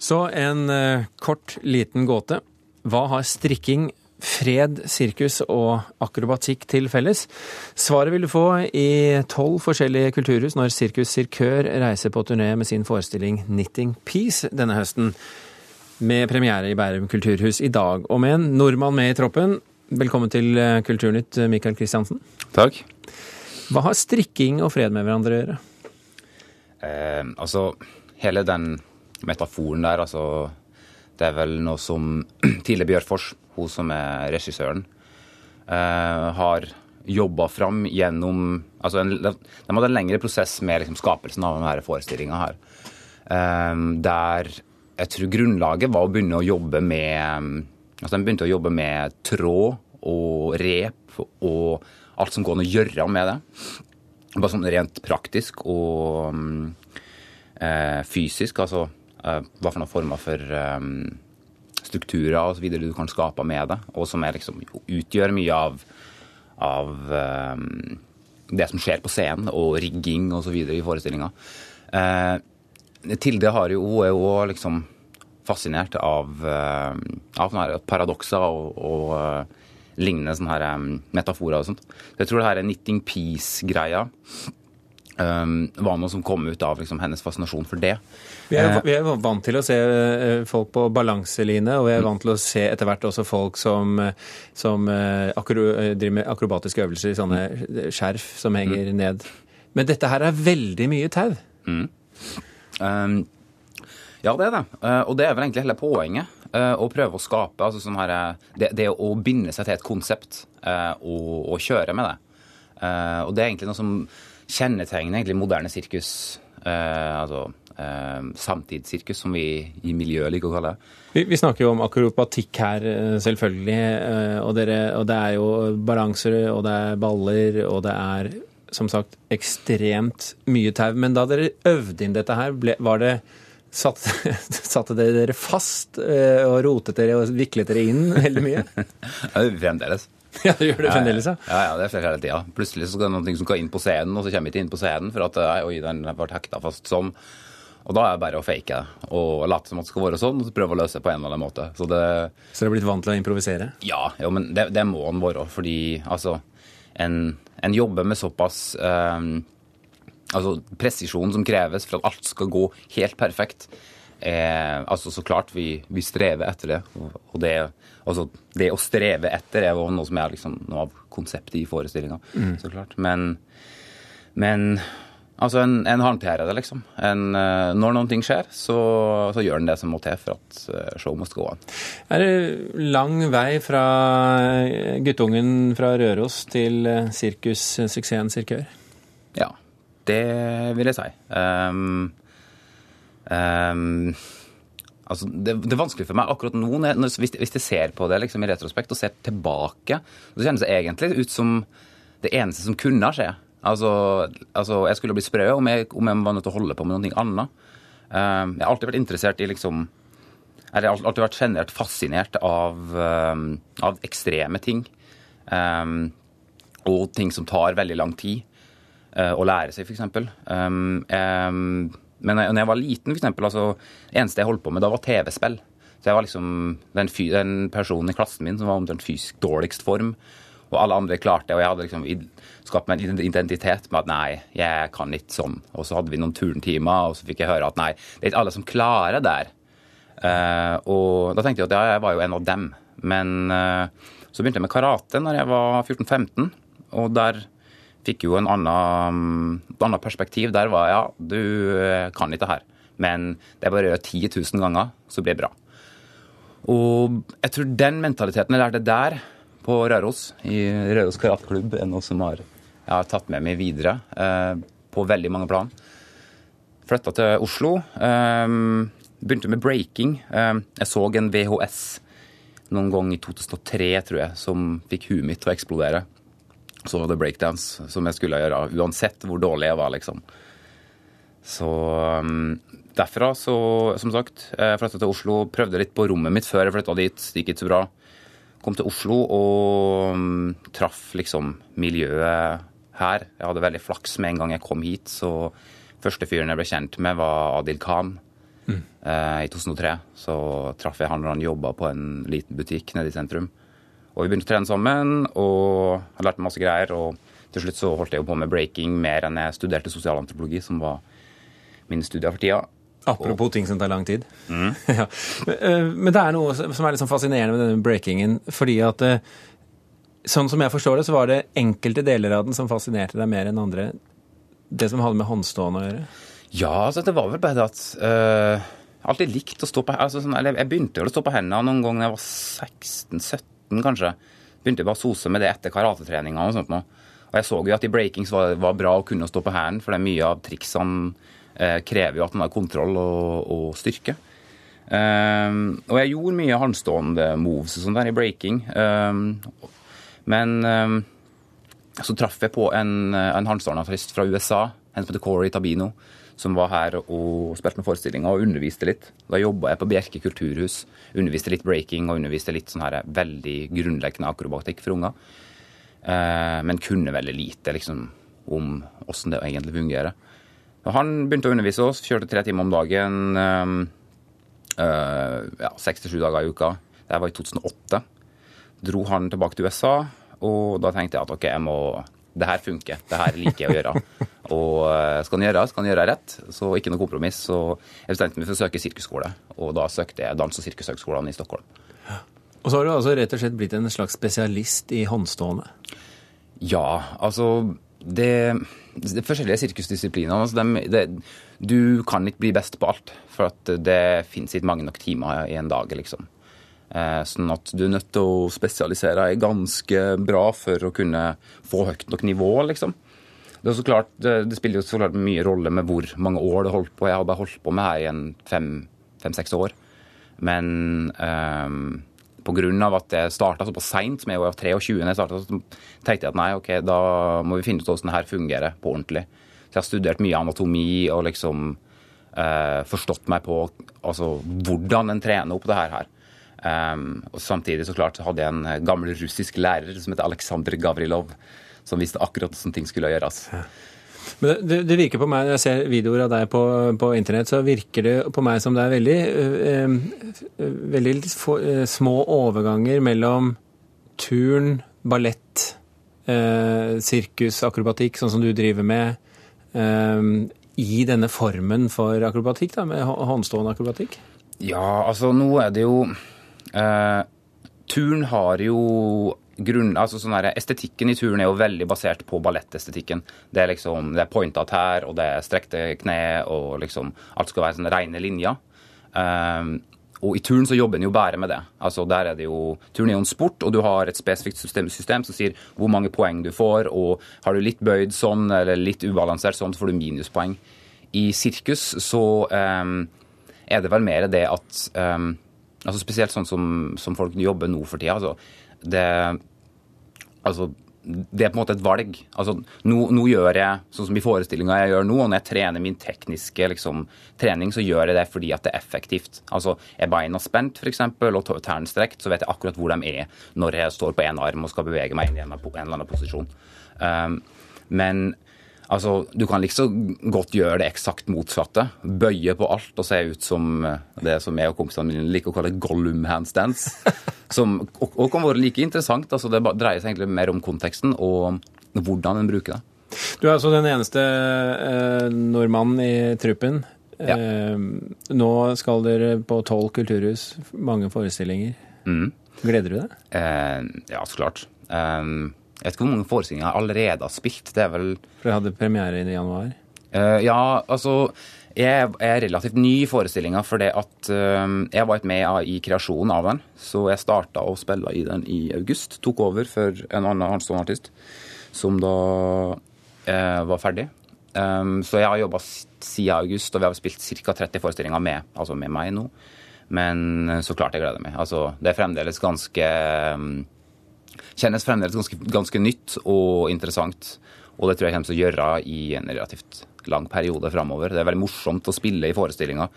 Så en eh, kort, liten gåte. Hva har strikking, fred, sirkus og akrobatikk til felles? Svaret vil du få i tolv forskjellige kulturhus når Sirkus Sirkør reiser på turné med sin forestilling Knitting Peace denne høsten. Med premiere i Bærum kulturhus i dag. Og med en nordmann med i troppen. Velkommen til eh, Kulturnytt, Mikael Kristiansen. Takk. Hva har strikking og fred med hverandre å gjøre? Eh, altså, hele den metaforen der, altså Det er vel noe som Tile Bjørfors, hun som er regissøren, eh, har jobba fram gjennom altså en, De hadde en lengre prosess med liksom, skapelsen av denne forestillinga her. Eh, der jeg tror grunnlaget var å begynne å jobbe med altså De begynte å jobbe med tråd og rep og alt som går an å gjøre med det. Bare sånn rent praktisk og um, eh, fysisk. Altså eh, hva for noen former for um, strukturer videre du kan skape med det. Og som er, liksom, utgjør mye av, av um, det som skjer på scenen, og rigging og så videre i forestillinga. Eh, Tilde har jo, hun er jo liksom fascinert av, uh, av paradokser og, og uh, lignende sånne her, metaforer og sånt. Så jeg tror det her knitting peace-greia um, var noe som kom ut av liksom, hennes fascinasjon for det. Vi er, vi er, vant til å se eh, folk på balanseline, og vi er vant til å se etter hvert også folk som, som akro, driver med akrobatiske øvelser i sånne skjerf som henger mm. ned. Men dette her er veldig mye tau. Mm. Um, ja, det er det. Og det er vel egentlig hele poenget. Å prøve å skape altså sånn her, det, det, å binde seg til et konsept og, og kjøre med det. Og det er egentlig noe som kjennetegner egentlig moderne sirkus. Altså samtidssirkus, som vi i miljøet liker å kalle det. Vi, vi, snakker jo om akrobatikk her, selvfølgelig. Og, dere, og det er jo balanser, og det er baller, og det er som sagt ekstremt mye tau. Men da dere øvde inn dette her, ble, var det Satte, satte dere fast og rotet dere og viklet dere inn veldig mye? fremdeles. Ja, det gjør det fremdeles, ja. Ja, ja, det skjer hele tida. Plutselig så skal det noe som skal inn på scenen, og så kommer vi ikke inn på scenen for at oi, den ble hekta fast sånn. Og da er det bare å fake det og late som at det skal være sånn, og så prøve å løse det på en eller annen måte. Så det Så dere er blitt vant til å improvisere? Ja, jo, men det, det må en være. Fordi altså, en, en jobber med såpass eh, altså presisjon som kreves for at alt skal gå helt perfekt. Eh, altså Så klart, vi, vi, strever etter det. Og det, altså, det å streve etter er noe som er liksom, noe av konseptet i forestillinga. Mm. Så klart. Men, men altså, en, en håndterer det, liksom. En, uh, når noen ting skjer, så, så, gjør en det som må til for at uh, show must gå an. Er det lang vei fra guttungen fra Røros til sirkussuksessen Sirkør? Ja. Det vil jeg si. Um, um, altså, det, det, er vanskelig for meg akkurat nå, når, hvis, hvis, jeg ser på det liksom, i retrospekt og ser tilbake, så kjennes det egentlig ut som det eneste som kunne skje. Altså, altså jeg skulle bli sprø om jeg, om jeg var nødt til å holde på med noe annet. Um, jeg har alltid vært interessert i liksom Jeg har alltid vært generelt fascinert av, av ekstreme ting. og ting som tar veldig lang tid. uh, å lære seg, f.eks. Um, um, men når jeg var liten, f.eks., altså, eneste jeg holdt på med da, var TV-spill. Så jeg var liksom den, den, personen i klassen min som var omtrent fysisk dårligst form. Og alle andre klarte det, og jeg hadde liksom skapt meg en identitet med at nei, jeg kan ikke sånn. Og så hadde vi noen turntimer, og så fikk jeg høre at nei, det er ikke alle som klarer det der. Uh, og da tenkte jeg at ja, jeg var jo en av dem. Men uh, så begynte jeg med karate når jeg var 14-15, og der fikk jo en annen, et perspektiv. Der var ja, du eh, kan ikke her, men det er bare å gjøre 10 000 ganger, så blir det bra. Og jeg tror den mentaliteten jeg lærte der, på Røros, i Røros karateklubb, er noe som har, jeg har tatt med meg videre eh, på veldig mange plan. Flytta til Oslo. Eh, begynte med breaking. Eh, jeg så en VHS noen gang i 2003, tror jeg, som fikk huet mitt til å eksplodere så var det breakdance som jeg skulle gjøre, uansett hvor dårlig jeg var, liksom. Så um, derfra, så, som sagt, jeg flytta til Oslo, prøvde litt på rommet mitt før jeg flytta dit. Det gikk ikke så bra. Kom til Oslo og um, traff liksom miljøet her. Jeg hadde veldig flaks med en gang jeg kom hit, så første fyren jeg ble kjent med, var Adil Khan. Mm. Uh, I 2003 så traff jeg han når han jobba på en liten butikk nede i sentrum. Og vi begynte å trene sammen og jeg lært masse greier. Og til slutt så holdt jeg jo på med breaking mer enn jeg studerte sosialantropologi, som var mine studier for tida. Apropos og... ting som tar lang tid. Mm. ja. men, men det er noe som er litt sånn fascinerende med denne breakingen. fordi at sånn som jeg forstår det, så var det enkelte deler av den som fascinerte deg mer enn andre. Det som hadde med håndstående å gjøre? Ja, altså det var vel bare det at uh, alltid likt å stå på altså, sånn, eller Jeg begynte å stå på hendene noen ganger da jeg var 16-17, kanskje. Begynte bare sose med det etter karatetreninga og sånt noe. Og jeg så jo at i breakings var, var bra å kunne stå på hælen, for det er mye av triksene eh, krever jo at man har kontroll og, og styrke. Um, og jeg gjorde mye håndstående moves og sånt der i breaking. Um, men um, så traff jeg på en, en håndstående artist fra USA, en som heter Corey Tabino som var her og spilte noen forestillinger og underviste litt. Da jobba jeg på Bjerke kulturhus. Underviste litt breaking og underviste litt sånn her veldig grunnleggende akrobatikk for unger. Eh, men kunne veldig lite liksom, om åssen det egentlig fungerer. Og han begynte å undervise oss, kjørte tre timer om dagen. Eh, ja, Seks til sju dager i uka. Det var i 2008. Dro han tilbake til USA, og da tenkte jeg at ok, jeg må det her funker, det her liker jeg å gjøre. Og eh, skal en gjøre, skal en gjøre rett, så ikke noe kompromiss. Så jeg bestemte meg for å søke sirkusskole, og da søkte jeg Dans- og sirkushøgskolen i Stockholm. Og så har du altså rett og slett blitt en slags spesialist i håndstående? Ja, altså det, det forskjellige sirkusdisiplinene altså de, det, Du kan ikke bli best på alt, for det fins ikke mange nok timer i en dag, liksom. Eh, sånn at du er nødt til å spesialisere deg ganske bra for å kunne få høyt nok nivå, liksom. Det, klart, det, det, spiller jo så klart mye rolle med hvor mange år det holdt på. Jeg har bare holdt på med her i fem-seks fem, år. Men um, grunn av at jeg starta såpass seint, som jeg var 23 da jeg starta, så tenkte jeg at nei, ok, da må vi finne ut hvordan det her fungerer på ordentlig. Så jeg har studert mye anatomi og liksom uh, forstått meg på altså, hvordan en trener opp det her. Um, og Samtidig så klart hadde jeg en eh, gammel russisk lærer som heter Aleksandr Gavrilov, som visste akkurat hvordan ting skulle gjøres. Ja. Men det, det, virker på meg, Når jeg ser videoer av deg på, på, internett, så virker det på meg som det er veldig, øh, veldig for, øh, små overganger mellom turn, ballett, øh, sirkus, akrobatikk, sånn som du driver med, i denne formen for akrobatikk, da, med håndstående akrobatikk? Ja, altså nå er det jo Uh, turn har jo grunn, altså sånn her, Estetikken i turn er jo veldig basert på ballettestetikken. Det er liksom, det er pointa tær, og det er strekte kne, og liksom alt skal være sånne reine linjer. Um, og i turn så jobber en jo bare med det. Altså der er det jo, Turn er jo en sport, og du har et spesifikt system, system, som sier hvor mange poeng du får, og har du litt bøyd sånn eller litt ubalansert sånn, så får du minuspoeng. I sirkus så um, er det vel mer det at um, Altså Spesielt sånn som, som folk jobber nå for tida. Altså, det, altså, det er på en måte et valg. Altså, nå, nå gjør jeg sånn som i forestillinga jeg gjør nå, og når jeg trener min tekniske liksom, trening, så gjør jeg det fordi at det er effektivt. Altså, Er beina spent f.eks. og tærne strekt, så vet jeg akkurat hvor de er når jeg står på én arm og skal bevege meg inn i en, en eller annen posisjon. Um, men Altså, Du kan liksom godt gjøre det eksakt motsatte. Bøye på alt og se ut som eh, det som jeg og kompisene mine liker å kalle Gollum handstands. Som, og, og, kan være like interessant. altså Det dreier seg egentlig mer om konteksten og hvordan en bruker det. Du er altså den eneste eh, nordmannen i truppen. Ja. Eh, nå skal dere på tolv kulturhus, mange forestillinger. Mm. Gleder du deg? Eh, ja, så klart. Um, jeg vet ikke hvor mange forestillinger jeg allerede har spilt. Det er vel For jeg hadde premiere i januar? Uh, ja, altså Jeg er relativt ny i forestillinga fordi at uh, jeg var med i kreasjonen av den. Så jeg starta å spille i den i august. Tok over for en annen Arnstone artist som da uh, var ferdig. Um, så jeg har jobba siden august, og vi har spilt ca. 30 forestillinger med, altså med meg nå. Men så klart jeg gleder meg. Altså, det er fremdeles ganske um, kjennes fremdeles ganske, ganske, nytt og interessant. Og det tror jeg kommer til å gjøre i en relativt lang periode framover. Det er veldig morsomt å spille i forestillinga.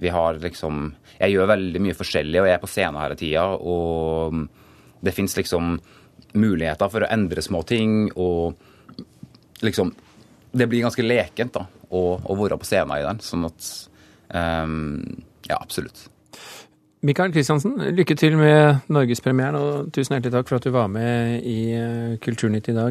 Vi har liksom Jeg gjør veldig mye forskjellig, og jeg er på scenen hele tida. Og det fins liksom muligheter for å endre små ting, og liksom Det blir ganske lekent da, å, å være på scenen i den. Sånn at Um, ja, absolutt. Mikael Kristiansen, lykke til med norgespremieren, og tusen hjertelig takk for at du var med i Kulturnytt i dag.